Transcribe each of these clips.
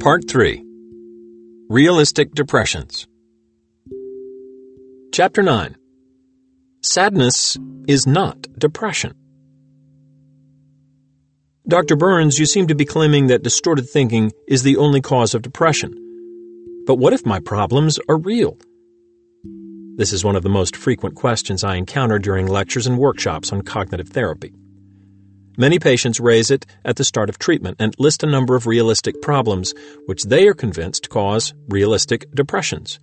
Part 3 Realistic Depressions. Chapter 9 Sadness is not depression. Dr. Burns, you seem to be claiming that distorted thinking is the only cause of depression. But what if my problems are real? This is one of the most frequent questions I encounter during lectures and workshops on cognitive therapy. Many patients raise it at the start of treatment and list a number of realistic problems which they are convinced cause realistic depressions.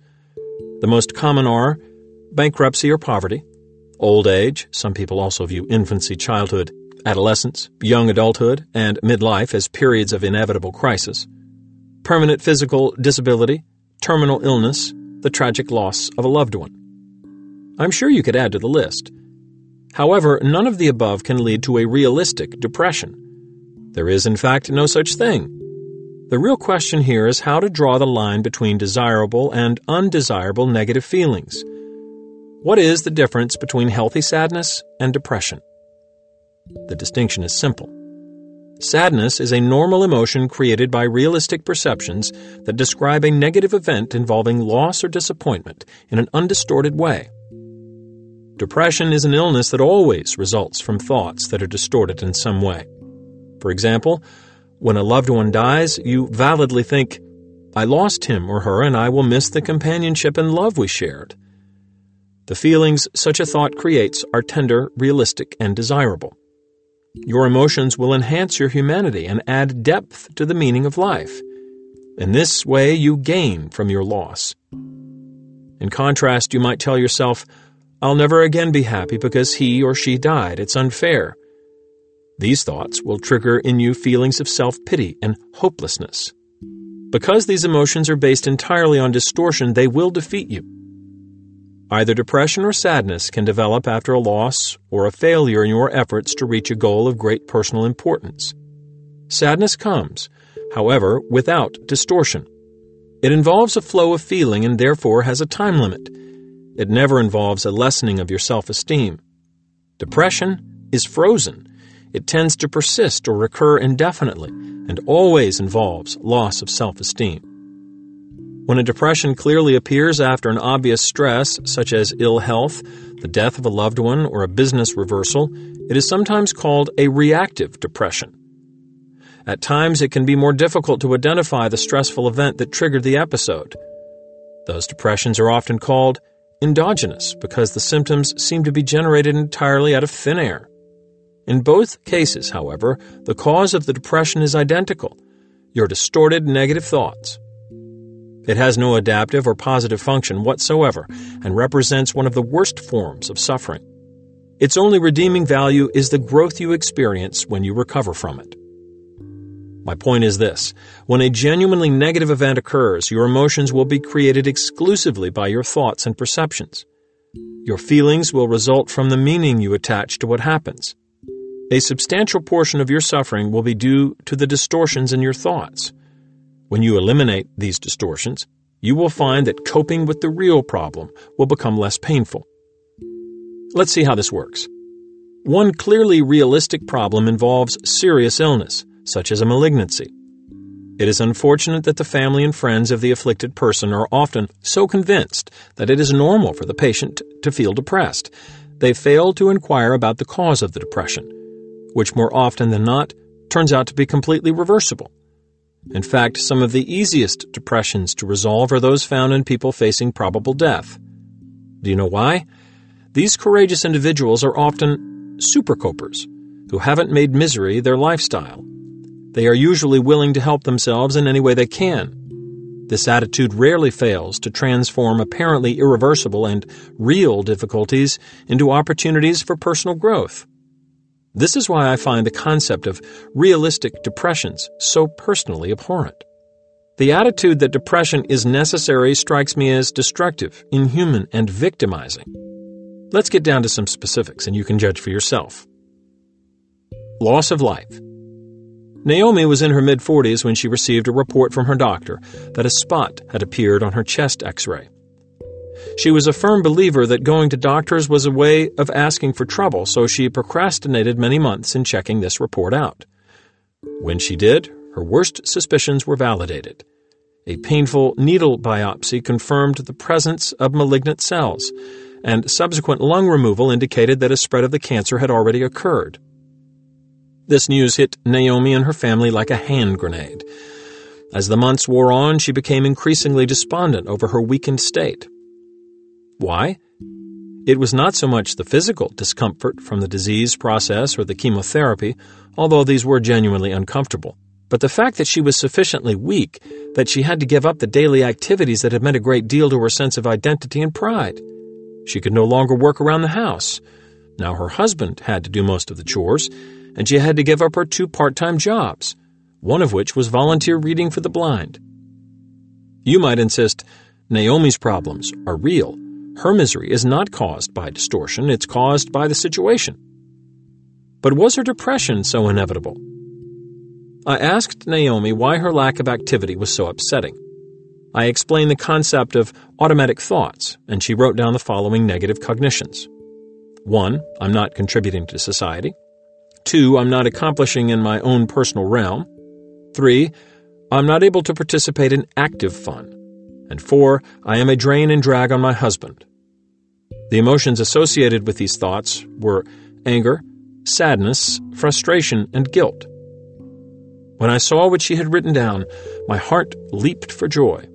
The most common are bankruptcy or poverty, old age, some people also view infancy, childhood, adolescence, young adulthood, and midlife as periods of inevitable crisis, permanent physical disability, terminal illness, the tragic loss of a loved one. I'm sure you could add to the list. However, none of the above can lead to a realistic depression. There is, in fact, no such thing. The real question here is how to draw the line between desirable and undesirable negative feelings. What is the difference between healthy sadness and depression? The distinction is simple. Sadness is a normal emotion created by realistic perceptions that describe a negative event involving loss or disappointment in an undistorted way. Depression is an illness that always results from thoughts that are distorted in some way. For example, when a loved one dies, you validly think, I lost him or her and I will miss the companionship and love we shared. The feelings such a thought creates are tender, realistic, and desirable. Your emotions will enhance your humanity and add depth to the meaning of life. In this way, you gain from your loss. In contrast, you might tell yourself, I'll never again be happy because he or she died. It's unfair. These thoughts will trigger in you feelings of self pity and hopelessness. Because these emotions are based entirely on distortion, they will defeat you. Either depression or sadness can develop after a loss or a failure in your efforts to reach a goal of great personal importance. Sadness comes, however, without distortion. It involves a flow of feeling and therefore has a time limit. It never involves a lessening of your self esteem. Depression is frozen. It tends to persist or recur indefinitely and always involves loss of self esteem. When a depression clearly appears after an obvious stress, such as ill health, the death of a loved one, or a business reversal, it is sometimes called a reactive depression. At times, it can be more difficult to identify the stressful event that triggered the episode. Those depressions are often called endogenous because the symptoms seem to be generated entirely out of thin air. In both cases, however, the cause of the depression is identical your distorted negative thoughts. It has no adaptive or positive function whatsoever and represents one of the worst forms of suffering. Its only redeeming value is the growth you experience when you recover from it. My point is this when a genuinely negative event occurs, your emotions will be created exclusively by your thoughts and perceptions. Your feelings will result from the meaning you attach to what happens. A substantial portion of your suffering will be due to the distortions in your thoughts. When you eliminate these distortions, you will find that coping with the real problem will become less painful. Let's see how this works. One clearly realistic problem involves serious illness such as a malignancy. It is unfortunate that the family and friends of the afflicted person are often so convinced that it is normal for the patient to feel depressed, they fail to inquire about the cause of the depression, which more often than not turns out to be completely reversible. In fact, some of the easiest depressions to resolve are those found in people facing probable death. Do you know why? These courageous individuals are often supercopers who haven't made misery their lifestyle they are usually willing to help themselves in any way they can. This attitude rarely fails to transform apparently irreversible and real difficulties into opportunities for personal growth. This is why I find the concept of realistic depressions so personally abhorrent. The attitude that depression is necessary strikes me as destructive, inhuman, and victimizing. Let's get down to some specifics and you can judge for yourself. Loss of life. Naomi was in her mid 40s when she received a report from her doctor that a spot had appeared on her chest x ray. She was a firm believer that going to doctors was a way of asking for trouble, so she procrastinated many months in checking this report out. When she did, her worst suspicions were validated. A painful needle biopsy confirmed the presence of malignant cells, and subsequent lung removal indicated that a spread of the cancer had already occurred. This news hit Naomi and her family like a hand grenade. As the months wore on, she became increasingly despondent over her weakened state. Why? It was not so much the physical discomfort from the disease process or the chemotherapy, although these were genuinely uncomfortable, but the fact that she was sufficiently weak that she had to give up the daily activities that had meant a great deal to her sense of identity and pride. She could no longer work around the house. Now her husband had to do most of the chores, and she had to give up her two part time jobs, one of which was volunteer reading for the blind. You might insist Naomi's problems are real. Her misery is not caused by distortion, it's caused by the situation. But was her depression so inevitable? I asked Naomi why her lack of activity was so upsetting. I explained the concept of automatic thoughts, and she wrote down the following negative cognitions. 1. I'm not contributing to society. 2. I'm not accomplishing in my own personal realm. 3. I'm not able to participate in active fun. And 4. I am a drain and drag on my husband. The emotions associated with these thoughts were anger, sadness, frustration, and guilt. When I saw what she had written down, my heart leaped for joy.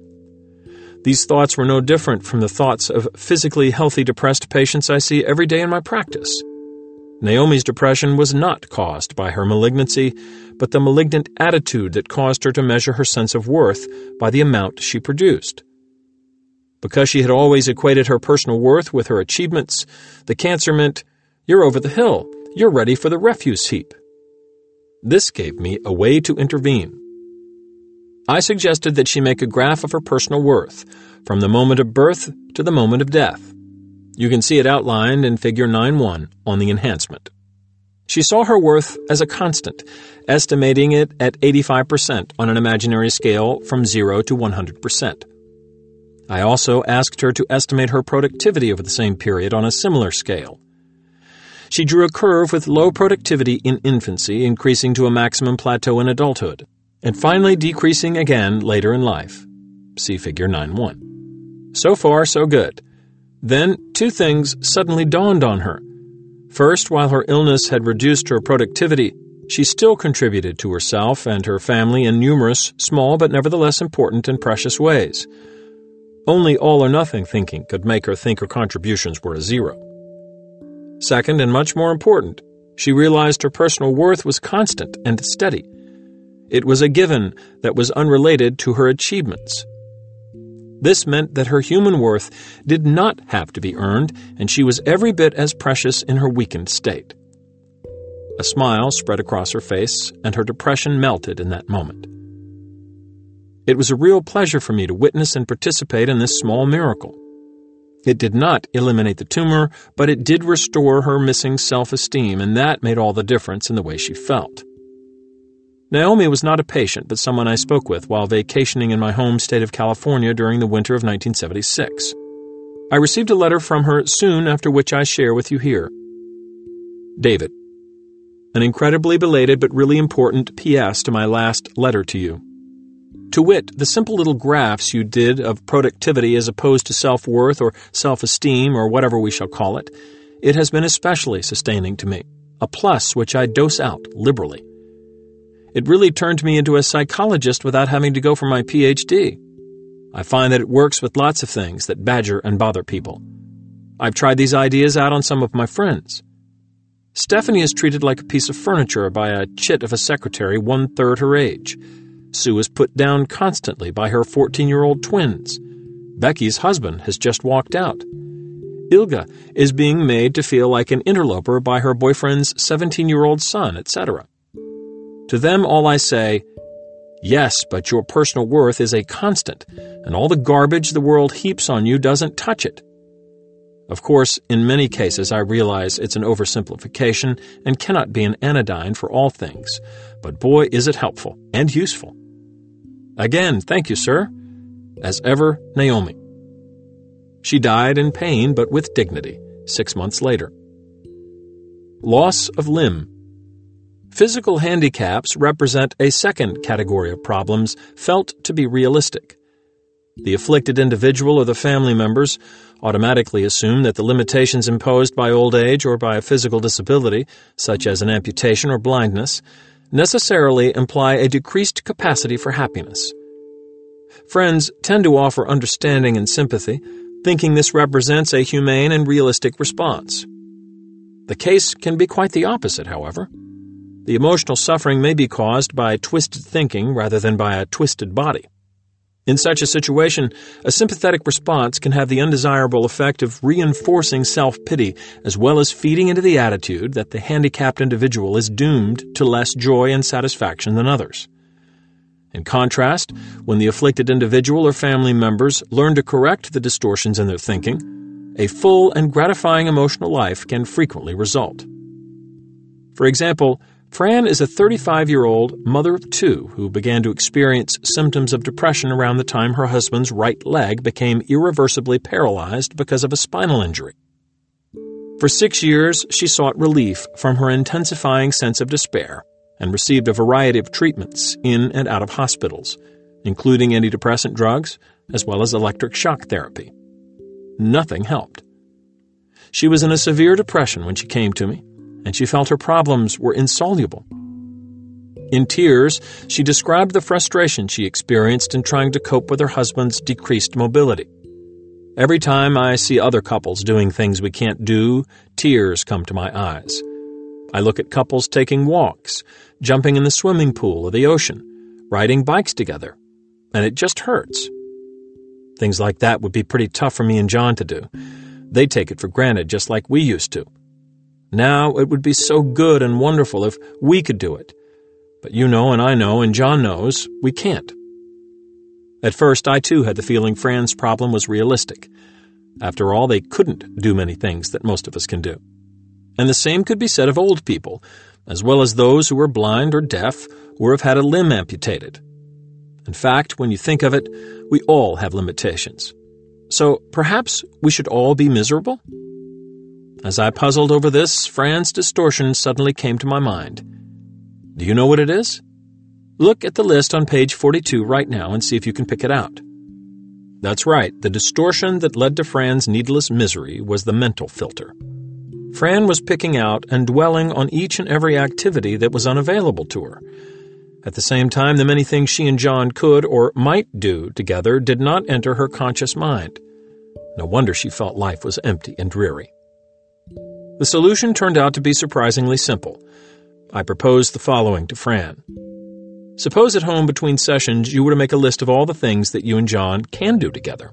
These thoughts were no different from the thoughts of physically healthy depressed patients I see every day in my practice. Naomi's depression was not caused by her malignancy, but the malignant attitude that caused her to measure her sense of worth by the amount she produced. Because she had always equated her personal worth with her achievements, the cancer meant, You're over the hill. You're ready for the refuse heap. This gave me a way to intervene. I suggested that she make a graph of her personal worth, from the moment of birth to the moment of death. You can see it outlined in Figure 9-1 on the enhancement. She saw her worth as a constant, estimating it at 85% on an imaginary scale from 0 to 100%. I also asked her to estimate her productivity over the same period on a similar scale. She drew a curve with low productivity in infancy, increasing to a maximum plateau in adulthood and finally decreasing again later in life. See Figure 9 1. So far, so good. Then, two things suddenly dawned on her. First, while her illness had reduced her productivity, she still contributed to herself and her family in numerous, small but nevertheless important and precious ways. Only all or nothing thinking could make her think her contributions were a zero. Second, and much more important, she realized her personal worth was constant and steady it was a given that was unrelated to her achievements. This meant that her human worth did not have to be earned, and she was every bit as precious in her weakened state. A smile spread across her face, and her depression melted in that moment. It was a real pleasure for me to witness and participate in this small miracle. It did not eliminate the tumor, but it did restore her missing self esteem, and that made all the difference in the way she felt. Naomi was not a patient, but someone I spoke with while vacationing in my home state of California during the winter of 1976. I received a letter from her soon after which I share with you here. David, an incredibly belated but really important P.S. to my last letter to you. To wit, the simple little graphs you did of productivity as opposed to self worth or self esteem or whatever we shall call it, it has been especially sustaining to me, a plus which I dose out liberally. It really turned me into a psychologist without having to go for my PhD. I find that it works with lots of things that badger and bother people. I've tried these ideas out on some of my friends. Stephanie is treated like a piece of furniture by a chit of a secretary one third her age. Sue is put down constantly by her 14 year old twins. Becky's husband has just walked out. Ilga is being made to feel like an interloper by her boyfriend's 17 year old son, etc. To them, all I say, Yes, but your personal worth is a constant, and all the garbage the world heaps on you doesn't touch it. Of course, in many cases, I realize it's an oversimplification and cannot be an anodyne for all things, but boy, is it helpful and useful. Again, thank you, sir. As ever, Naomi. She died in pain but with dignity six months later. Loss of limb Physical handicaps represent a second category of problems felt to be realistic. The afflicted individual or the family members automatically assume that the limitations imposed by old age or by a physical disability, such as an amputation or blindness, necessarily imply a decreased capacity for happiness. Friends tend to offer understanding and sympathy, thinking this represents a humane and realistic response. The case can be quite the opposite, however. The emotional suffering may be caused by twisted thinking rather than by a twisted body. In such a situation, a sympathetic response can have the undesirable effect of reinforcing self pity as well as feeding into the attitude that the handicapped individual is doomed to less joy and satisfaction than others. In contrast, when the afflicted individual or family members learn to correct the distortions in their thinking, a full and gratifying emotional life can frequently result. For example, Fran is a 35 year old mother of two who began to experience symptoms of depression around the time her husband's right leg became irreversibly paralyzed because of a spinal injury. For six years, she sought relief from her intensifying sense of despair and received a variety of treatments in and out of hospitals, including antidepressant drugs as well as electric shock therapy. Nothing helped. She was in a severe depression when she came to me and she felt her problems were insoluble. In tears, she described the frustration she experienced in trying to cope with her husband's decreased mobility. Every time I see other couples doing things we can't do, tears come to my eyes. I look at couples taking walks, jumping in the swimming pool or the ocean, riding bikes together, and it just hurts. Things like that would be pretty tough for me and John to do. They take it for granted just like we used to. Now it would be so good and wonderful if we could do it. But you know, and I know, and John knows, we can't. At first, I too had the feeling Fran's problem was realistic. After all, they couldn't do many things that most of us can do. And the same could be said of old people, as well as those who are blind or deaf or have had a limb amputated. In fact, when you think of it, we all have limitations. So perhaps we should all be miserable? As I puzzled over this, Fran's distortion suddenly came to my mind. Do you know what it is? Look at the list on page 42 right now and see if you can pick it out. That's right, the distortion that led to Fran's needless misery was the mental filter. Fran was picking out and dwelling on each and every activity that was unavailable to her. At the same time, the many things she and John could or might do together did not enter her conscious mind. No wonder she felt life was empty and dreary. The solution turned out to be surprisingly simple. I proposed the following to Fran. Suppose at home between sessions you were to make a list of all the things that you and John can do together.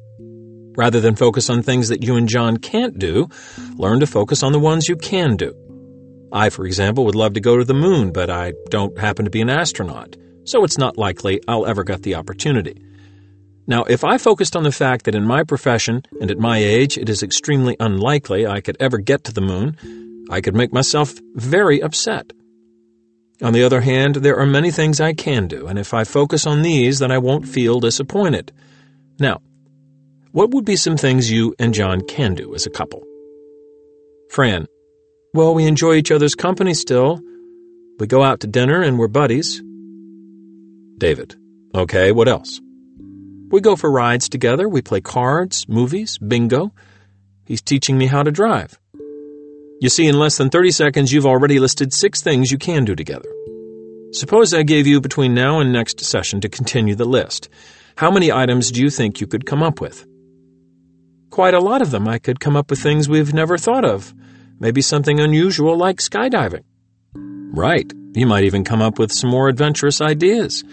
Rather than focus on things that you and John can't do, learn to focus on the ones you can do. I, for example, would love to go to the moon, but I don't happen to be an astronaut, so it's not likely I'll ever get the opportunity. Now, if I focused on the fact that in my profession and at my age it is extremely unlikely I could ever get to the moon, I could make myself very upset. On the other hand, there are many things I can do, and if I focus on these, then I won't feel disappointed. Now, what would be some things you and John can do as a couple? Fran, well, we enjoy each other's company still. We go out to dinner and we're buddies. David, okay, what else? We go for rides together, we play cards, movies, bingo. He's teaching me how to drive. You see, in less than 30 seconds, you've already listed six things you can do together. Suppose I gave you between now and next session to continue the list. How many items do you think you could come up with? Quite a lot of them. I could come up with things we've never thought of. Maybe something unusual like skydiving. Right. You might even come up with some more adventurous ideas.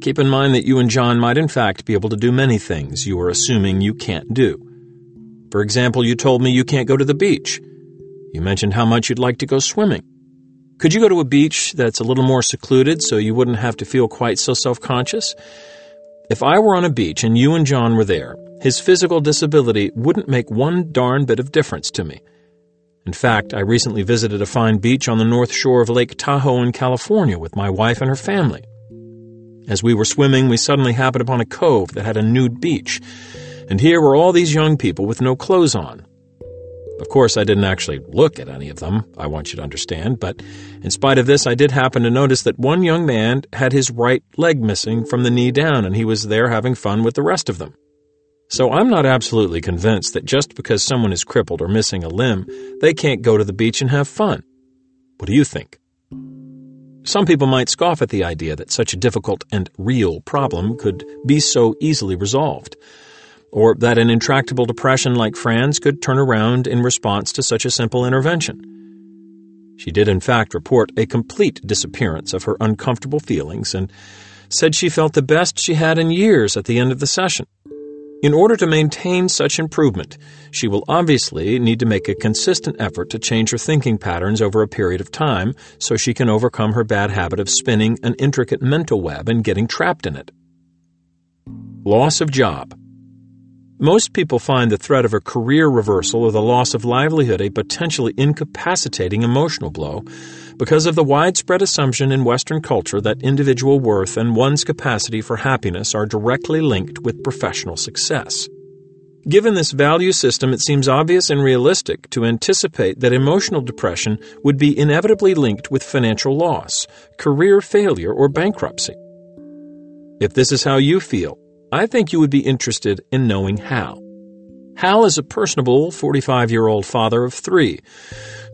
Keep in mind that you and John might in fact be able to do many things you are assuming you can't do. For example, you told me you can't go to the beach. You mentioned how much you'd like to go swimming. Could you go to a beach that's a little more secluded so you wouldn't have to feel quite so self conscious? If I were on a beach and you and John were there, his physical disability wouldn't make one darn bit of difference to me. In fact, I recently visited a fine beach on the north shore of Lake Tahoe in California with my wife and her family. As we were swimming, we suddenly happened upon a cove that had a nude beach, and here were all these young people with no clothes on. Of course, I didn't actually look at any of them, I want you to understand, but in spite of this, I did happen to notice that one young man had his right leg missing from the knee down, and he was there having fun with the rest of them. So I'm not absolutely convinced that just because someone is crippled or missing a limb, they can't go to the beach and have fun. What do you think? Some people might scoff at the idea that such a difficult and real problem could be so easily resolved or that an intractable depression like Fran's could turn around in response to such a simple intervention. She did, in fact, report a complete disappearance of her uncomfortable feelings and said she felt the best she had in years at the end of the session. In order to maintain such improvement, she will obviously need to make a consistent effort to change her thinking patterns over a period of time so she can overcome her bad habit of spinning an intricate mental web and getting trapped in it. Loss of job. Most people find the threat of a career reversal or the loss of livelihood a potentially incapacitating emotional blow because of the widespread assumption in Western culture that individual worth and one's capacity for happiness are directly linked with professional success. Given this value system, it seems obvious and realistic to anticipate that emotional depression would be inevitably linked with financial loss, career failure, or bankruptcy. If this is how you feel, I think you would be interested in knowing how. Hal is a personable 45 year old father of three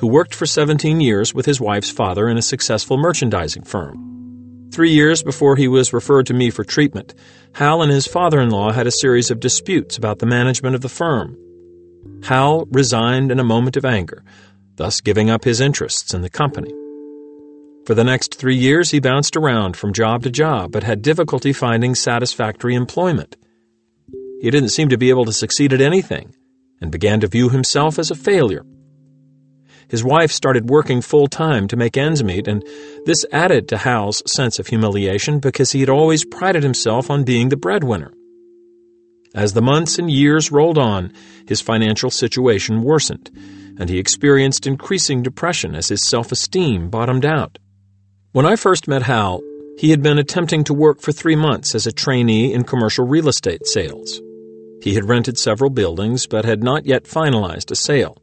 who worked for 17 years with his wife's father in a successful merchandising firm. Three years before he was referred to me for treatment, Hal and his father in law had a series of disputes about the management of the firm. Hal resigned in a moment of anger, thus giving up his interests in the company. For the next three years, he bounced around from job to job, but had difficulty finding satisfactory employment. He didn't seem to be able to succeed at anything, and began to view himself as a failure. His wife started working full time to make ends meet, and this added to Hal's sense of humiliation because he had always prided himself on being the breadwinner. As the months and years rolled on, his financial situation worsened, and he experienced increasing depression as his self esteem bottomed out. When I first met Hal, he had been attempting to work for three months as a trainee in commercial real estate sales. He had rented several buildings but had not yet finalized a sale.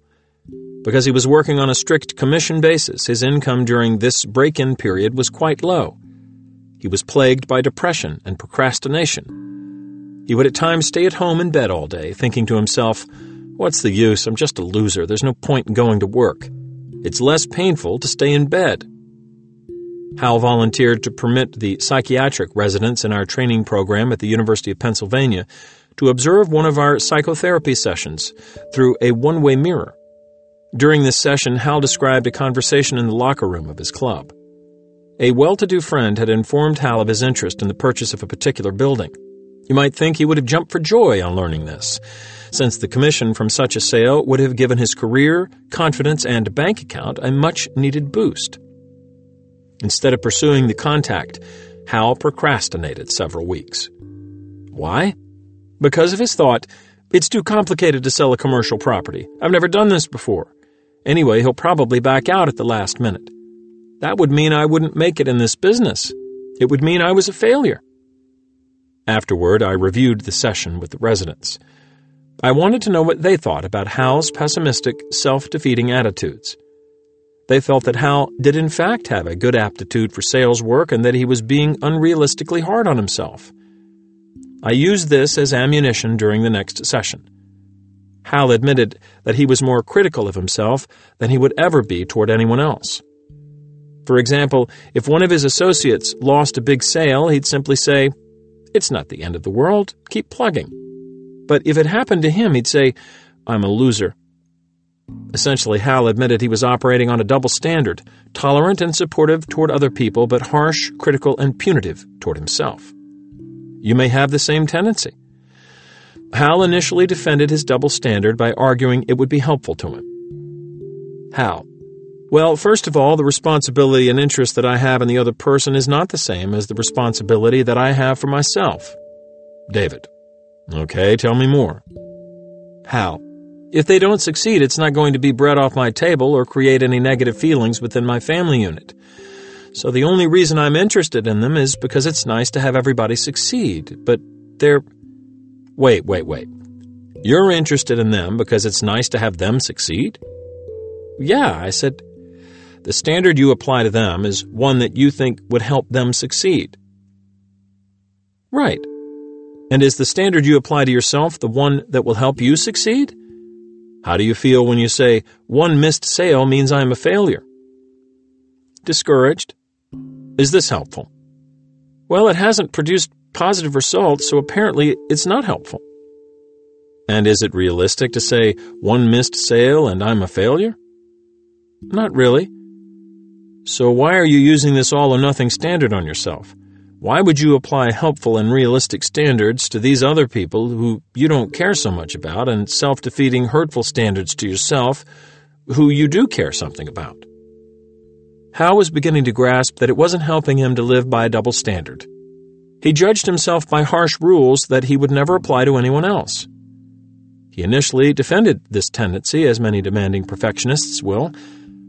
Because he was working on a strict commission basis, his income during this break in period was quite low. He was plagued by depression and procrastination. He would at times stay at home in bed all day, thinking to himself, What's the use? I'm just a loser. There's no point in going to work. It's less painful to stay in bed. Hal volunteered to permit the psychiatric residents in our training program at the University of Pennsylvania to observe one of our psychotherapy sessions through a one way mirror. During this session, Hal described a conversation in the locker room of his club. A well to do friend had informed Hal of his interest in the purchase of a particular building. You might think he would have jumped for joy on learning this, since the commission from such a sale would have given his career, confidence, and bank account a much needed boost. Instead of pursuing the contact, Hal procrastinated several weeks. Why? Because of his thought, it's too complicated to sell a commercial property. I've never done this before. Anyway, he'll probably back out at the last minute. That would mean I wouldn't make it in this business. It would mean I was a failure. Afterward, I reviewed the session with the residents. I wanted to know what they thought about Hal's pessimistic, self defeating attitudes. They felt that Hal did in fact have a good aptitude for sales work and that he was being unrealistically hard on himself. I used this as ammunition during the next session. Hal admitted that he was more critical of himself than he would ever be toward anyone else. For example, if one of his associates lost a big sale, he'd simply say, It's not the end of the world, keep plugging. But if it happened to him, he'd say, I'm a loser. Essentially, Hal admitted he was operating on a double standard tolerant and supportive toward other people, but harsh, critical, and punitive toward himself. You may have the same tendency. Hal initially defended his double standard by arguing it would be helpful to him. How? Well, first of all, the responsibility and interest that I have in the other person is not the same as the responsibility that I have for myself. David. Okay, tell me more. Hal. If they don't succeed, it's not going to be bread off my table or create any negative feelings within my family unit. So the only reason I'm interested in them is because it's nice to have everybody succeed. But they're. Wait, wait, wait. You're interested in them because it's nice to have them succeed? Yeah, I said. The standard you apply to them is one that you think would help them succeed. Right. And is the standard you apply to yourself the one that will help you succeed? How do you feel when you say, one missed sale means I am a failure? Discouraged. Is this helpful? Well, it hasn't produced positive results, so apparently it's not helpful. And is it realistic to say, one missed sale and I'm a failure? Not really. So why are you using this all or nothing standard on yourself? Why would you apply helpful and realistic standards to these other people who you don't care so much about and self defeating, hurtful standards to yourself who you do care something about? Hal was beginning to grasp that it wasn't helping him to live by a double standard. He judged himself by harsh rules that he would never apply to anyone else. He initially defended this tendency, as many demanding perfectionists will,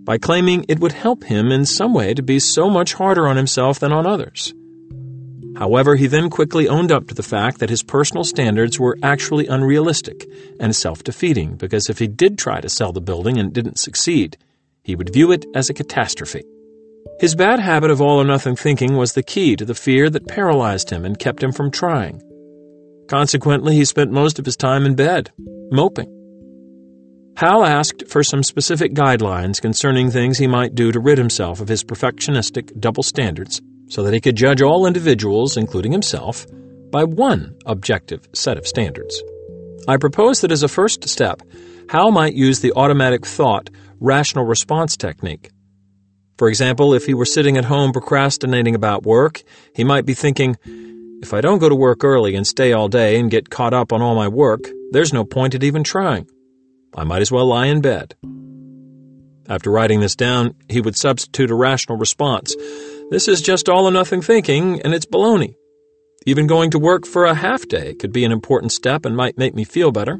by claiming it would help him in some way to be so much harder on himself than on others. However, he then quickly owned up to the fact that his personal standards were actually unrealistic and self defeating because if he did try to sell the building and didn't succeed, he would view it as a catastrophe. His bad habit of all or nothing thinking was the key to the fear that paralyzed him and kept him from trying. Consequently, he spent most of his time in bed, moping. Hal asked for some specific guidelines concerning things he might do to rid himself of his perfectionistic double standards so that he could judge all individuals, including himself, by one objective set of standards. I propose that as a first step, Hal might use the automatic thought rational response technique. For example, if he were sitting at home procrastinating about work, he might be thinking, if I don't go to work early and stay all day and get caught up on all my work, there's no point at even trying. I might as well lie in bed. After writing this down, he would substitute a rational response this is just all or nothing thinking, and it's baloney. Even going to work for a half day could be an important step and might make me feel better.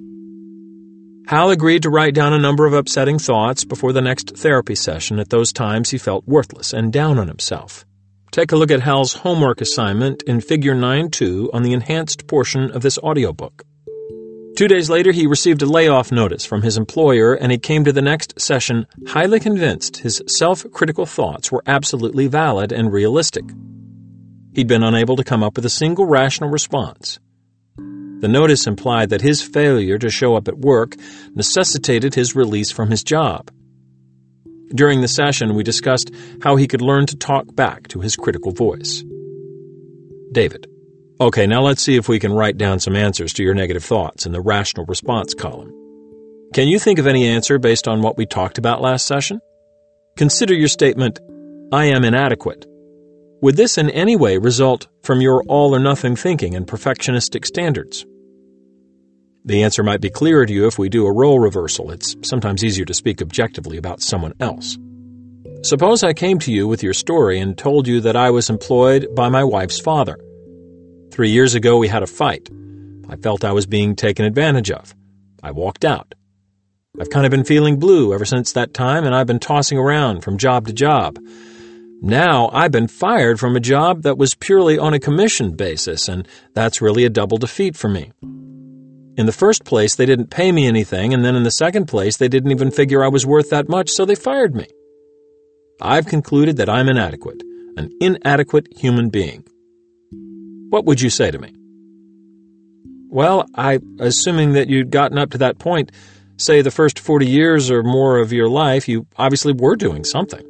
Hal agreed to write down a number of upsetting thoughts before the next therapy session at those times he felt worthless and down on himself. Take a look at Hal's homework assignment in Figure 9-2 on the enhanced portion of this audiobook. Two days later, he received a layoff notice from his employer and he came to the next session highly convinced his self critical thoughts were absolutely valid and realistic. He'd been unable to come up with a single rational response. The notice implied that his failure to show up at work necessitated his release from his job. During the session, we discussed how he could learn to talk back to his critical voice. David. Okay, now let's see if we can write down some answers to your negative thoughts in the rational response column. Can you think of any answer based on what we talked about last session? Consider your statement, I am inadequate. Would this in any way result from your all or nothing thinking and perfectionistic standards? The answer might be clearer to you if we do a role reversal. It's sometimes easier to speak objectively about someone else. Suppose I came to you with your story and told you that I was employed by my wife's father. Three years ago, we had a fight. I felt I was being taken advantage of. I walked out. I've kind of been feeling blue ever since that time, and I've been tossing around from job to job. Now I've been fired from a job that was purely on a commission basis, and that's really a double defeat for me. In the first place, they didn't pay me anything, and then in the second place, they didn't even figure I was worth that much, so they fired me. I've concluded that I'm inadequate, an inadequate human being. What would you say to me? Well, I, assuming that you'd gotten up to that point, say the first 40 years or more of your life, you obviously were doing something.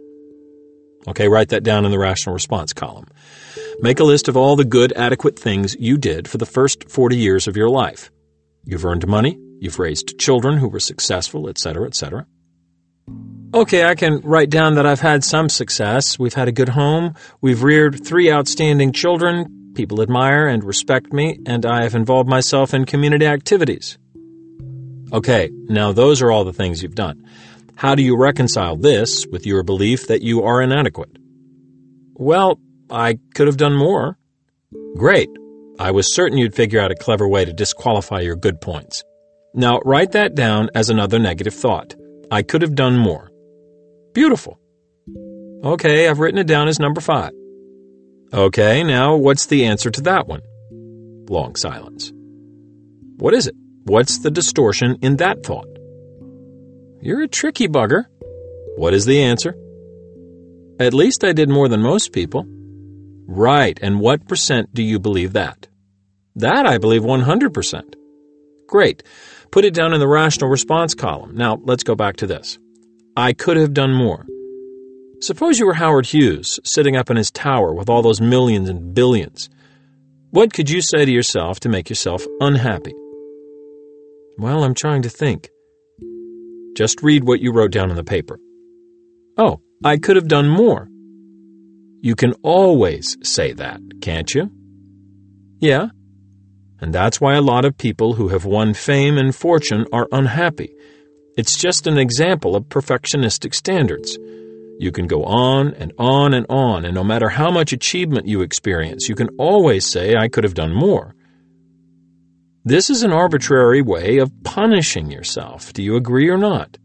Okay, write that down in the rational response column. Make a list of all the good, adequate things you did for the first 40 years of your life. You've earned money, you've raised children who were successful, etc., etc. Okay, I can write down that I've had some success. We've had a good home, we've reared three outstanding children, People admire and respect me, and I have involved myself in community activities. Okay, now those are all the things you've done. How do you reconcile this with your belief that you are inadequate? Well, I could have done more. Great. I was certain you'd figure out a clever way to disqualify your good points. Now write that down as another negative thought. I could have done more. Beautiful. Okay, I've written it down as number five. Okay, now what's the answer to that one? Long silence. What is it? What's the distortion in that thought? You're a tricky bugger. What is the answer? At least I did more than most people. Right, and what percent do you believe that? That I believe 100%. Great. Put it down in the rational response column. Now, let's go back to this. I could have done more. Suppose you were Howard Hughes, sitting up in his tower with all those millions and billions. What could you say to yourself to make yourself unhappy? Well, I'm trying to think. Just read what you wrote down in the paper. Oh, I could have done more. You can always say that, can't you? Yeah. And that's why a lot of people who have won fame and fortune are unhappy. It's just an example of perfectionistic standards. You can go on and on and on, and no matter how much achievement you experience, you can always say, I could have done more. This is an arbitrary way of punishing yourself. Do you agree or not?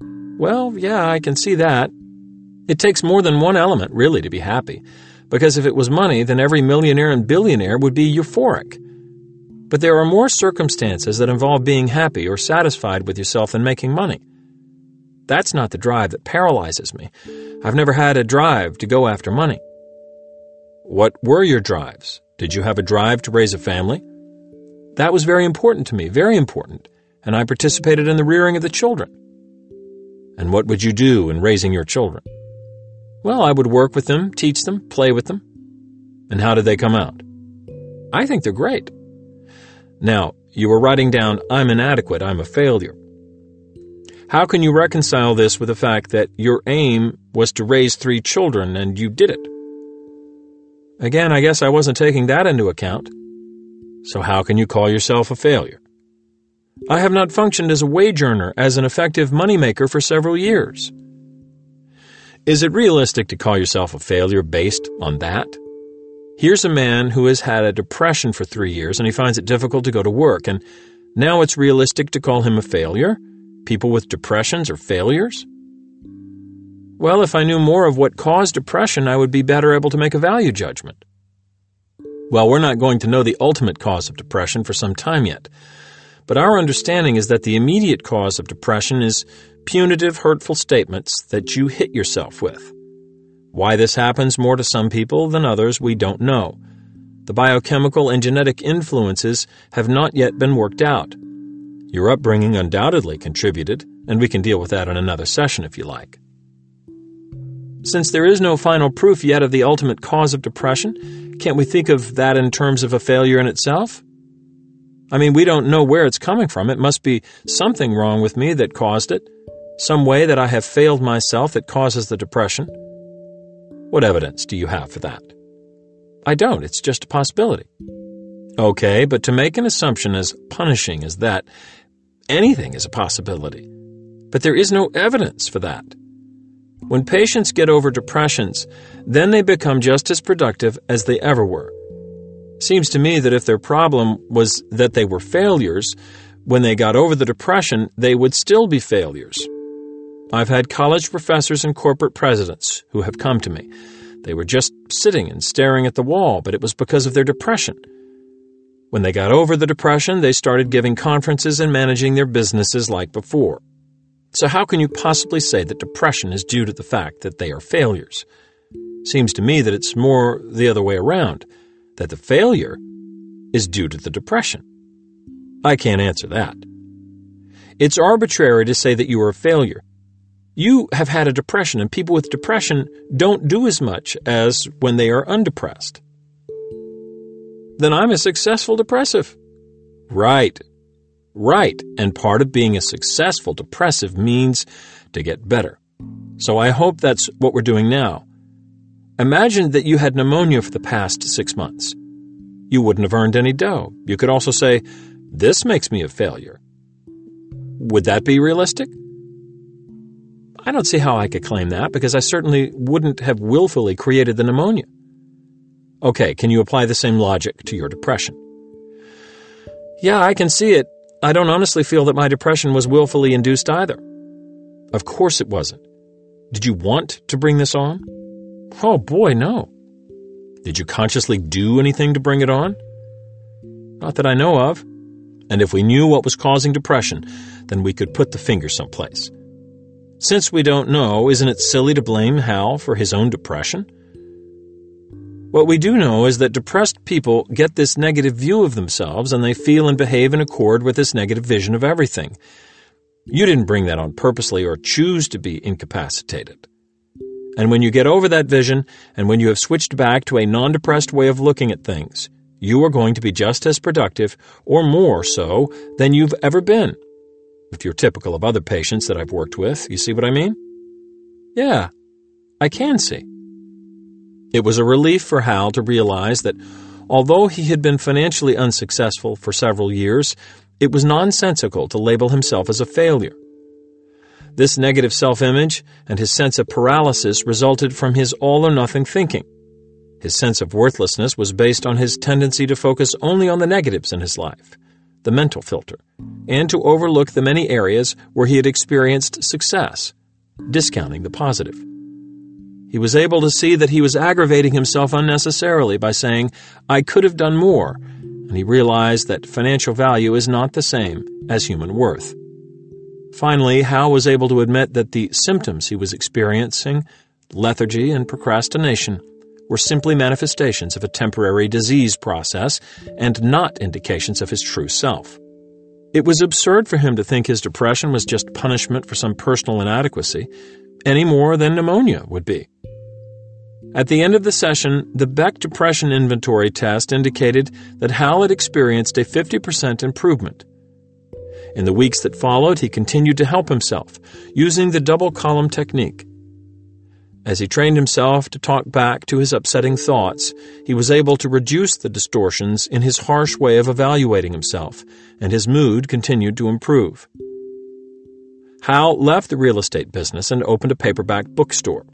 Well, yeah, I can see that. It takes more than one element, really, to be happy. Because if it was money, then every millionaire and billionaire would be euphoric. But there are more circumstances that involve being happy or satisfied with yourself than making money. That's not the drive that paralyzes me. I've never had a drive to go after money. What were your drives? Did you have a drive to raise a family? That was very important to me, very important, and I participated in the rearing of the children. And what would you do in raising your children? Well, I would work with them, teach them, play with them. And how did they come out? I think they're great. Now, you were writing down, I'm inadequate, I'm a failure. How can you reconcile this with the fact that your aim was to raise three children and you did it? Again, I guess I wasn't taking that into account. So how can you call yourself a failure? I have not functioned as a wage earner, as an effective moneymaker for several years. Is it realistic to call yourself a failure based on that? Here's a man who has had a depression for three years and he finds it difficult to go to work, and now it's realistic to call him a failure? People with depressions are failures? Well, if I knew more of what caused depression, I would be better able to make a value judgment. Well, we're not going to know the ultimate cause of depression for some time yet. But our understanding is that the immediate cause of depression is punitive, hurtful statements that you hit yourself with. Why this happens more to some people than others, we don't know. The biochemical and genetic influences have not yet been worked out. Your upbringing undoubtedly contributed, and we can deal with that in another session if you like. Since there is no final proof yet of the ultimate cause of depression, can't we think of that in terms of a failure in itself? I mean, we don't know where it's coming from. It must be something wrong with me that caused it, some way that I have failed myself that causes the depression. What evidence do you have for that? I don't. It's just a possibility. Okay, but to make an assumption as punishing as that, anything is a possibility. But there is no evidence for that. When patients get over depressions, then they become just as productive as they ever were. Seems to me that if their problem was that they were failures, when they got over the depression, they would still be failures. I've had college professors and corporate presidents who have come to me. They were just sitting and staring at the wall, but it was because of their depression. When they got over the depression, they started giving conferences and managing their businesses like before. So, how can you possibly say that depression is due to the fact that they are failures? Seems to me that it's more the other way around, that the failure is due to the depression. I can't answer that. It's arbitrary to say that you are a failure. You have had a depression, and people with depression don't do as much as when they are undepressed. Then I'm a successful depressive. Right. Right, and part of being a successful depressive means to get better. So I hope that's what we're doing now. Imagine that you had pneumonia for the past six months. You wouldn't have earned any dough. You could also say, This makes me a failure. Would that be realistic? I don't see how I could claim that because I certainly wouldn't have willfully created the pneumonia. Okay, can you apply the same logic to your depression? Yeah, I can see it, I don't honestly feel that my depression was willfully induced either. Of course it wasn't. Did you want to bring this on? Oh boy, no. Did you consciously do anything to bring it on? Not that I know of. And if we knew what was causing depression, then we could put the finger someplace. Since we don't know, isn't it silly to blame Hal for his own depression? What we do know is that depressed people get this negative view of themselves and they feel and behave in accord with this negative vision of everything. You didn't bring that on purposely or choose to be incapacitated. And when you get over that vision, and when you have switched back to a non depressed way of looking at things, you are going to be just as productive, or more so, than you've ever been. If you're typical of other patients that I've worked with, you see what I mean? Yeah, I can see. It was a relief for Hal to realize that although he had been financially unsuccessful for several years, it was nonsensical to label himself as a failure. This negative self image and his sense of paralysis resulted from his all or nothing thinking. His sense of worthlessness was based on his tendency to focus only on the negatives in his life, the mental filter, and to overlook the many areas where he had experienced success, discounting the positive. He was able to see that he was aggravating himself unnecessarily by saying, I could have done more, and he realized that financial value is not the same as human worth. Finally, Hal was able to admit that the symptoms he was experiencing, lethargy and procrastination, were simply manifestations of a temporary disease process and not indications of his true self. It was absurd for him to think his depression was just punishment for some personal inadequacy, any more than pneumonia would be. At the end of the session, the Beck Depression Inventory test indicated that Hal had experienced a 50% improvement. In the weeks that followed, he continued to help himself, using the double column technique. As he trained himself to talk back to his upsetting thoughts, he was able to reduce the distortions in his harsh way of evaluating himself, and his mood continued to improve. Hal left the real estate business and opened a paperback bookstore.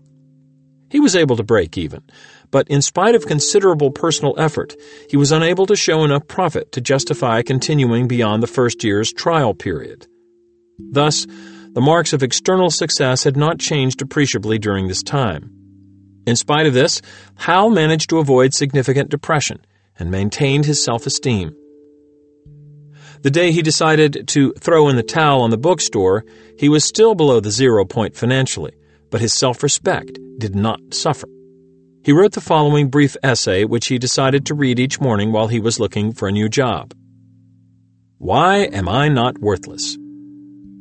He was able to break even, but in spite of considerable personal effort, he was unable to show enough profit to justify continuing beyond the first year's trial period. Thus, the marks of external success had not changed appreciably during this time. In spite of this, Hal managed to avoid significant depression and maintained his self esteem. The day he decided to throw in the towel on the bookstore, he was still below the zero point financially, but his self respect did not suffer. He wrote the following brief essay, which he decided to read each morning while he was looking for a new job. Why am I not worthless?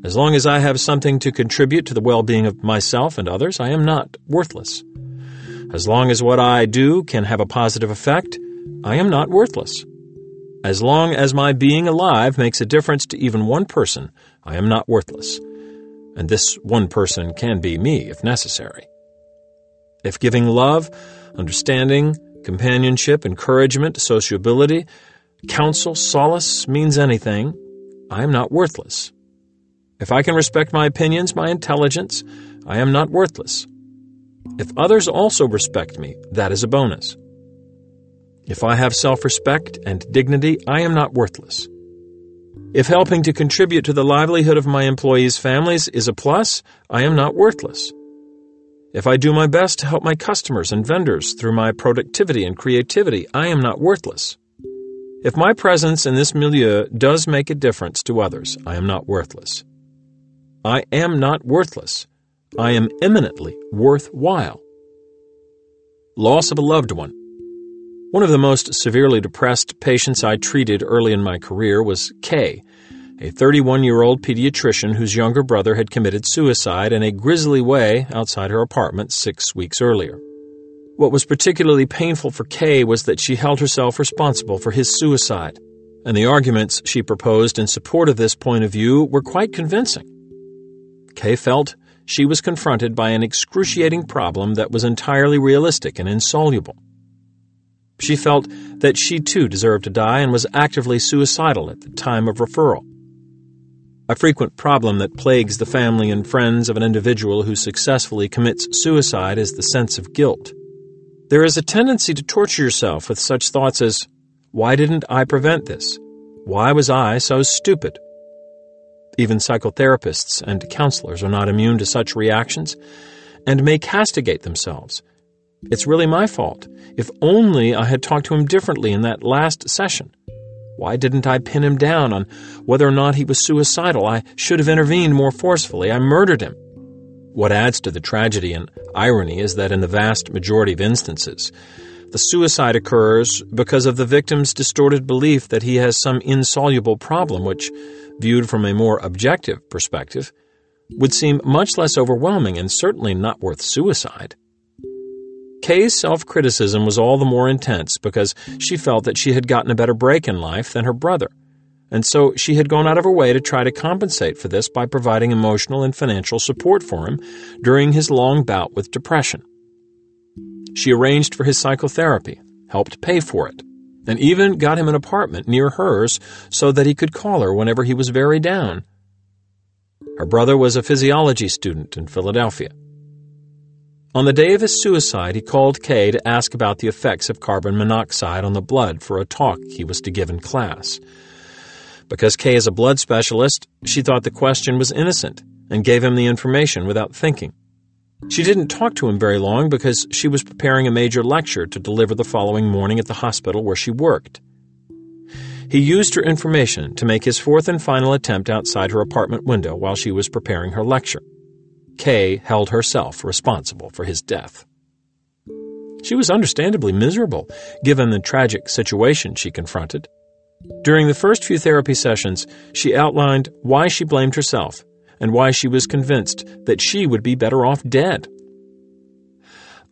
As long as I have something to contribute to the well being of myself and others, I am not worthless. As long as what I do can have a positive effect, I am not worthless. As long as my being alive makes a difference to even one person, I am not worthless. And this one person can be me if necessary. If giving love, understanding, companionship, encouragement, sociability, counsel, solace means anything, I am not worthless. If I can respect my opinions, my intelligence, I am not worthless. If others also respect me, that is a bonus. If I have self respect and dignity, I am not worthless. If helping to contribute to the livelihood of my employees' families is a plus, I am not worthless if I do my best to help my customers and vendors through my productivity and creativity, I am not worthless. If my presence in this milieu does make a difference to others, I am not worthless. I am not worthless. I am eminently worthwhile. Loss of a loved one. One of the most severely depressed patients I treated early in my career was Kay, a 31 year old pediatrician whose younger brother had committed suicide in a grisly way outside her apartment six weeks earlier. What was particularly painful for Kay was that she held herself responsible for his suicide, and the arguments she proposed in support of this point of view were quite convincing. Kay felt she was confronted by an excruciating problem that was entirely realistic and insoluble. She felt that she too deserved to die and was actively suicidal at the time of referral. A frequent problem that plagues the family and friends of an individual who successfully commits suicide is the sense of guilt. There is a tendency to torture yourself with such thoughts as, Why didn't I prevent this? Why was I so stupid? Even psychotherapists and counselors are not immune to such reactions and may castigate themselves. It's really my fault. If only I had talked to him differently in that last session. Why didn't I pin him down on whether or not he was suicidal? I should have intervened more forcefully. I murdered him. What adds to the tragedy and irony is that in the vast majority of instances, the suicide occurs because of the victim's distorted belief that he has some insoluble problem, which, viewed from a more objective perspective, would seem much less overwhelming and certainly not worth suicide. Kay's self criticism was all the more intense because she felt that she had gotten a better break in life than her brother, and so she had gone out of her way to try to compensate for this by providing emotional and financial support for him during his long bout with depression. She arranged for his psychotherapy, helped pay for it, and even got him an apartment near hers so that he could call her whenever he was very down. Her brother was a physiology student in Philadelphia. On the day of his suicide, he called Kay to ask about the effects of carbon monoxide on the blood for a talk he was to give in class. Because Kay is a blood specialist, she thought the question was innocent and gave him the information without thinking. She didn't talk to him very long because she was preparing a major lecture to deliver the following morning at the hospital where she worked. He used her information to make his fourth and final attempt outside her apartment window while she was preparing her lecture. Kay held herself responsible for his death. She was understandably miserable, given the tragic situation she confronted. During the first few therapy sessions, she outlined why she blamed herself and why she was convinced that she would be better off dead.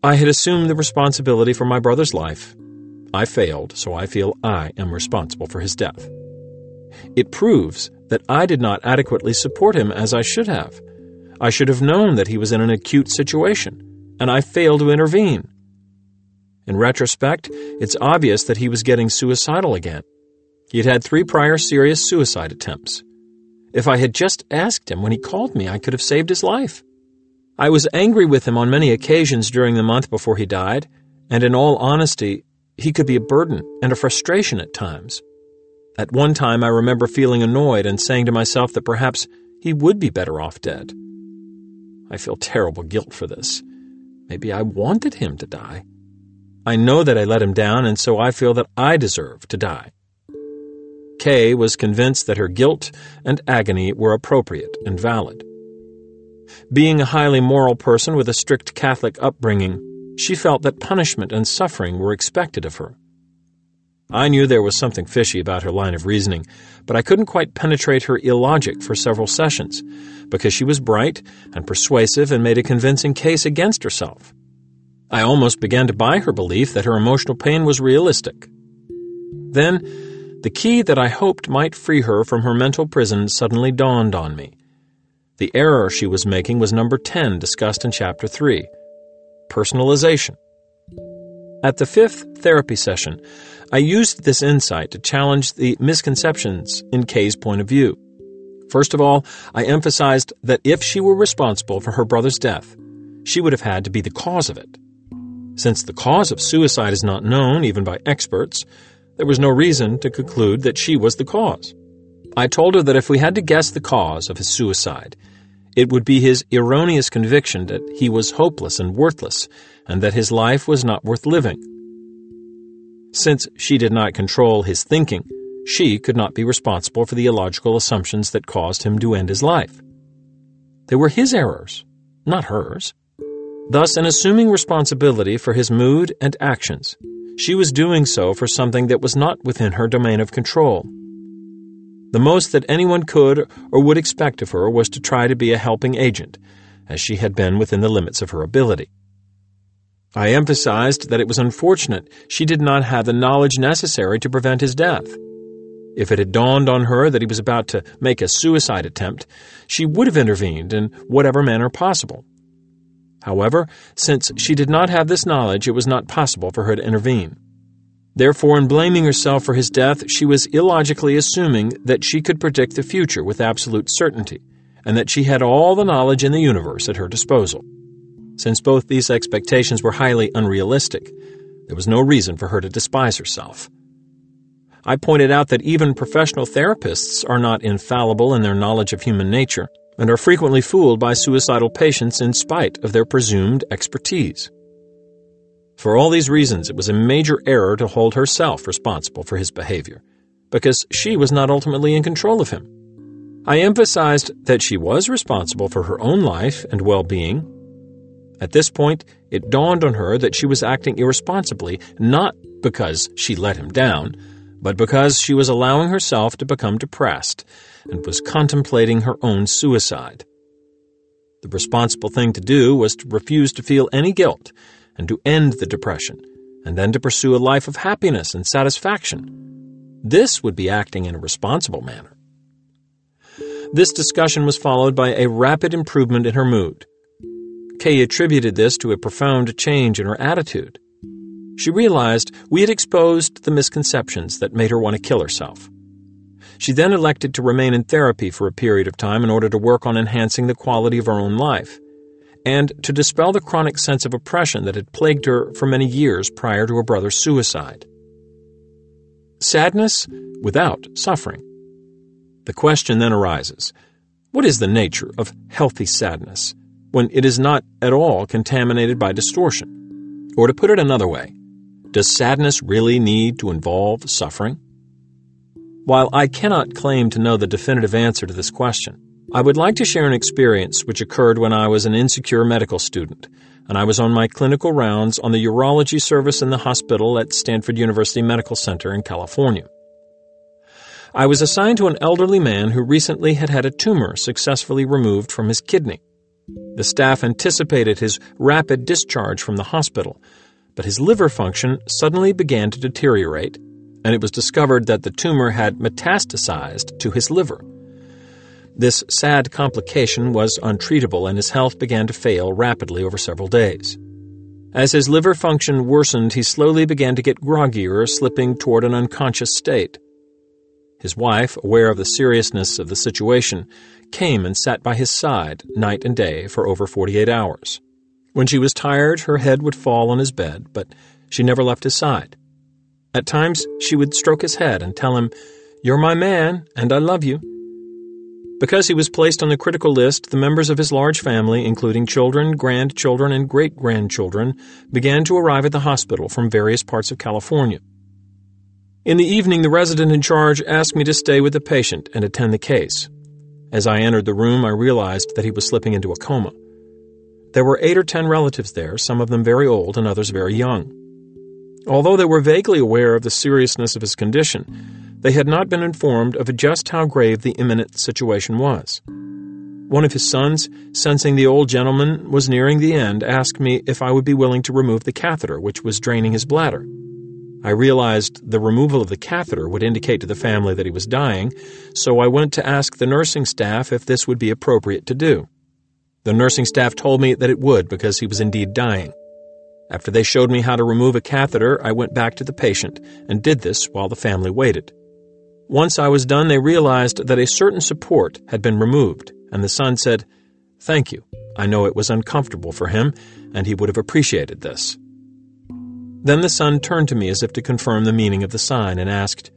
I had assumed the responsibility for my brother's life. I failed, so I feel I am responsible for his death. It proves that I did not adequately support him as I should have. I should have known that he was in an acute situation, and I failed to intervene. In retrospect, it's obvious that he was getting suicidal again. He had had three prior serious suicide attempts. If I had just asked him when he called me, I could have saved his life. I was angry with him on many occasions during the month before he died, and in all honesty, he could be a burden and a frustration at times. At one time, I remember feeling annoyed and saying to myself that perhaps he would be better off dead. I feel terrible guilt for this. Maybe I wanted him to die. I know that I let him down, and so I feel that I deserve to die. Kay was convinced that her guilt and agony were appropriate and valid. Being a highly moral person with a strict Catholic upbringing, she felt that punishment and suffering were expected of her. I knew there was something fishy about her line of reasoning, but I couldn't quite penetrate her illogic for several sessions, because she was bright and persuasive and made a convincing case against herself. I almost began to buy her belief that her emotional pain was realistic. Then, the key that I hoped might free her from her mental prison suddenly dawned on me. The error she was making was number 10 discussed in Chapter 3 personalization. At the fifth therapy session, I used this insight to challenge the misconceptions in Kay's point of view. First of all, I emphasized that if she were responsible for her brother's death, she would have had to be the cause of it. Since the cause of suicide is not known, even by experts, there was no reason to conclude that she was the cause. I told her that if we had to guess the cause of his suicide, it would be his erroneous conviction that he was hopeless and worthless, and that his life was not worth living. Since she did not control his thinking, she could not be responsible for the illogical assumptions that caused him to end his life. They were his errors, not hers. Thus, in assuming responsibility for his mood and actions, she was doing so for something that was not within her domain of control. The most that anyone could or would expect of her was to try to be a helping agent, as she had been within the limits of her ability. I emphasized that it was unfortunate she did not have the knowledge necessary to prevent his death. If it had dawned on her that he was about to make a suicide attempt, she would have intervened in whatever manner possible. However, since she did not have this knowledge, it was not possible for her to intervene. Therefore, in blaming herself for his death, she was illogically assuming that she could predict the future with absolute certainty, and that she had all the knowledge in the universe at her disposal. Since both these expectations were highly unrealistic, there was no reason for her to despise herself. I pointed out that even professional therapists are not infallible in their knowledge of human nature and are frequently fooled by suicidal patients in spite of their presumed expertise. For all these reasons, it was a major error to hold herself responsible for his behavior, because she was not ultimately in control of him. I emphasized that she was responsible for her own life and well being. At this point, it dawned on her that she was acting irresponsibly, not because she let him down, but because she was allowing herself to become depressed and was contemplating her own suicide. The responsible thing to do was to refuse to feel any guilt and to end the depression, and then to pursue a life of happiness and satisfaction. This would be acting in a responsible manner. This discussion was followed by a rapid improvement in her mood. Kay attributed this to a profound change in her attitude. She realized we had exposed the misconceptions that made her want to kill herself. She then elected to remain in therapy for a period of time in order to work on enhancing the quality of her own life, and to dispel the chronic sense of oppression that had plagued her for many years prior to her brother's suicide. Sadness without suffering. The question then arises what is the nature of healthy sadness when it is not at all contaminated by distortion? Or to put it another way, does sadness really need to involve suffering? While I cannot claim to know the definitive answer to this question, I would like to share an experience which occurred when I was an insecure medical student, and I was on my clinical rounds on the urology service in the hospital at Stanford University Medical Center in California. I was assigned to an elderly man who recently had had a tumor successfully removed from his kidney. The staff anticipated his rapid discharge from the hospital, but his liver function suddenly began to deteriorate and it was discovered that the tumor had metastasized to his liver. This sad complication was untreatable, and his health began to fail rapidly over several days. As his liver function worsened, he slowly began to get groggier, slipping toward an unconscious state. His wife, aware of the seriousness of the situation, came and sat by his side night and day for over 48 hours. When she was tired, her head would fall on his bed, but she never left his side. At times, she would stroke his head and tell him, You're my man, and I love you. Because he was placed on the critical list, the members of his large family, including children, grandchildren, and great grandchildren, began to arrive at the hospital from various parts of California. In the evening, the resident in charge asked me to stay with the patient and attend the case. As I entered the room, I realized that he was slipping into a coma. There were eight or ten relatives there, some of them very old and others very young. Although they were vaguely aware of the seriousness of his condition, they had not been informed of just how grave the imminent situation was. One of his sons, sensing the old gentleman was nearing the end, asked me if I would be willing to remove the catheter which was draining his bladder. I realized the removal of the catheter would indicate to the family that he was dying, so I went to ask the nursing staff if this would be appropriate to do. The nursing staff told me that it would because he was indeed dying. After they showed me how to remove a catheter, I went back to the patient and did this while the family waited. Once I was done, they realized that a certain support had been removed, and the son said, Thank you. I know it was uncomfortable for him, and he would have appreciated this. Then the son turned to me as if to confirm the meaning of the sign and asked,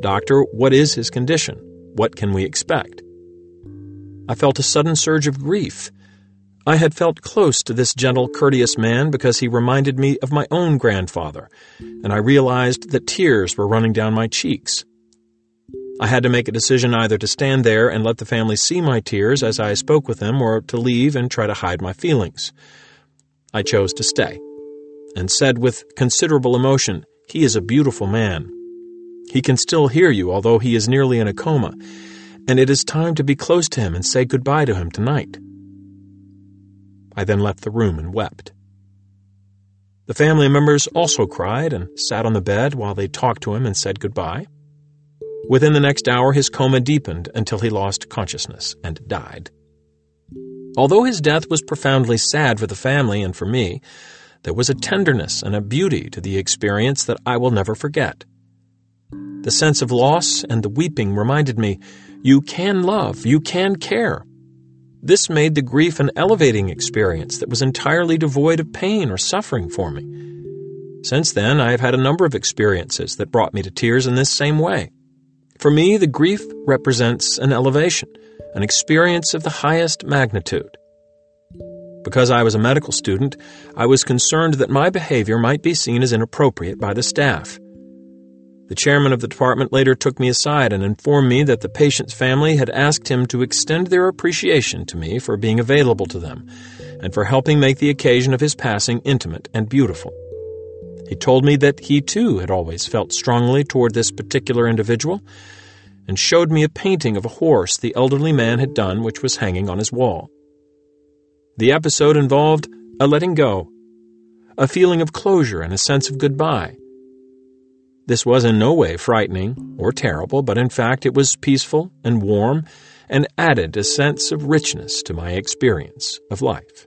Doctor, what is his condition? What can we expect? I felt a sudden surge of grief I had felt close to this gentle, courteous man because he reminded me of my own grandfather, and I realized that tears were running down my cheeks. I had to make a decision either to stand there and let the family see my tears as I spoke with them or to leave and try to hide my feelings. I chose to stay and said with considerable emotion, He is a beautiful man. He can still hear you, although he is nearly in a coma, and it is time to be close to him and say goodbye to him tonight. I then left the room and wept. The family members also cried and sat on the bed while they talked to him and said goodbye. Within the next hour, his coma deepened until he lost consciousness and died. Although his death was profoundly sad for the family and for me, there was a tenderness and a beauty to the experience that I will never forget. The sense of loss and the weeping reminded me you can love, you can care, this made the grief an elevating experience that was entirely devoid of pain or suffering for me. Since then, I have had a number of experiences that brought me to tears in this same way. For me, the grief represents an elevation, an experience of the highest magnitude. Because I was a medical student, I was concerned that my behavior might be seen as inappropriate by the staff. The chairman of the department later took me aside and informed me that the patient's family had asked him to extend their appreciation to me for being available to them and for helping make the occasion of his passing intimate and beautiful. He told me that he too had always felt strongly toward this particular individual and showed me a painting of a horse the elderly man had done which was hanging on his wall. The episode involved a letting go, a feeling of closure and a sense of goodbye. This was in no way frightening or terrible, but in fact it was peaceful and warm and added a sense of richness to my experience of life.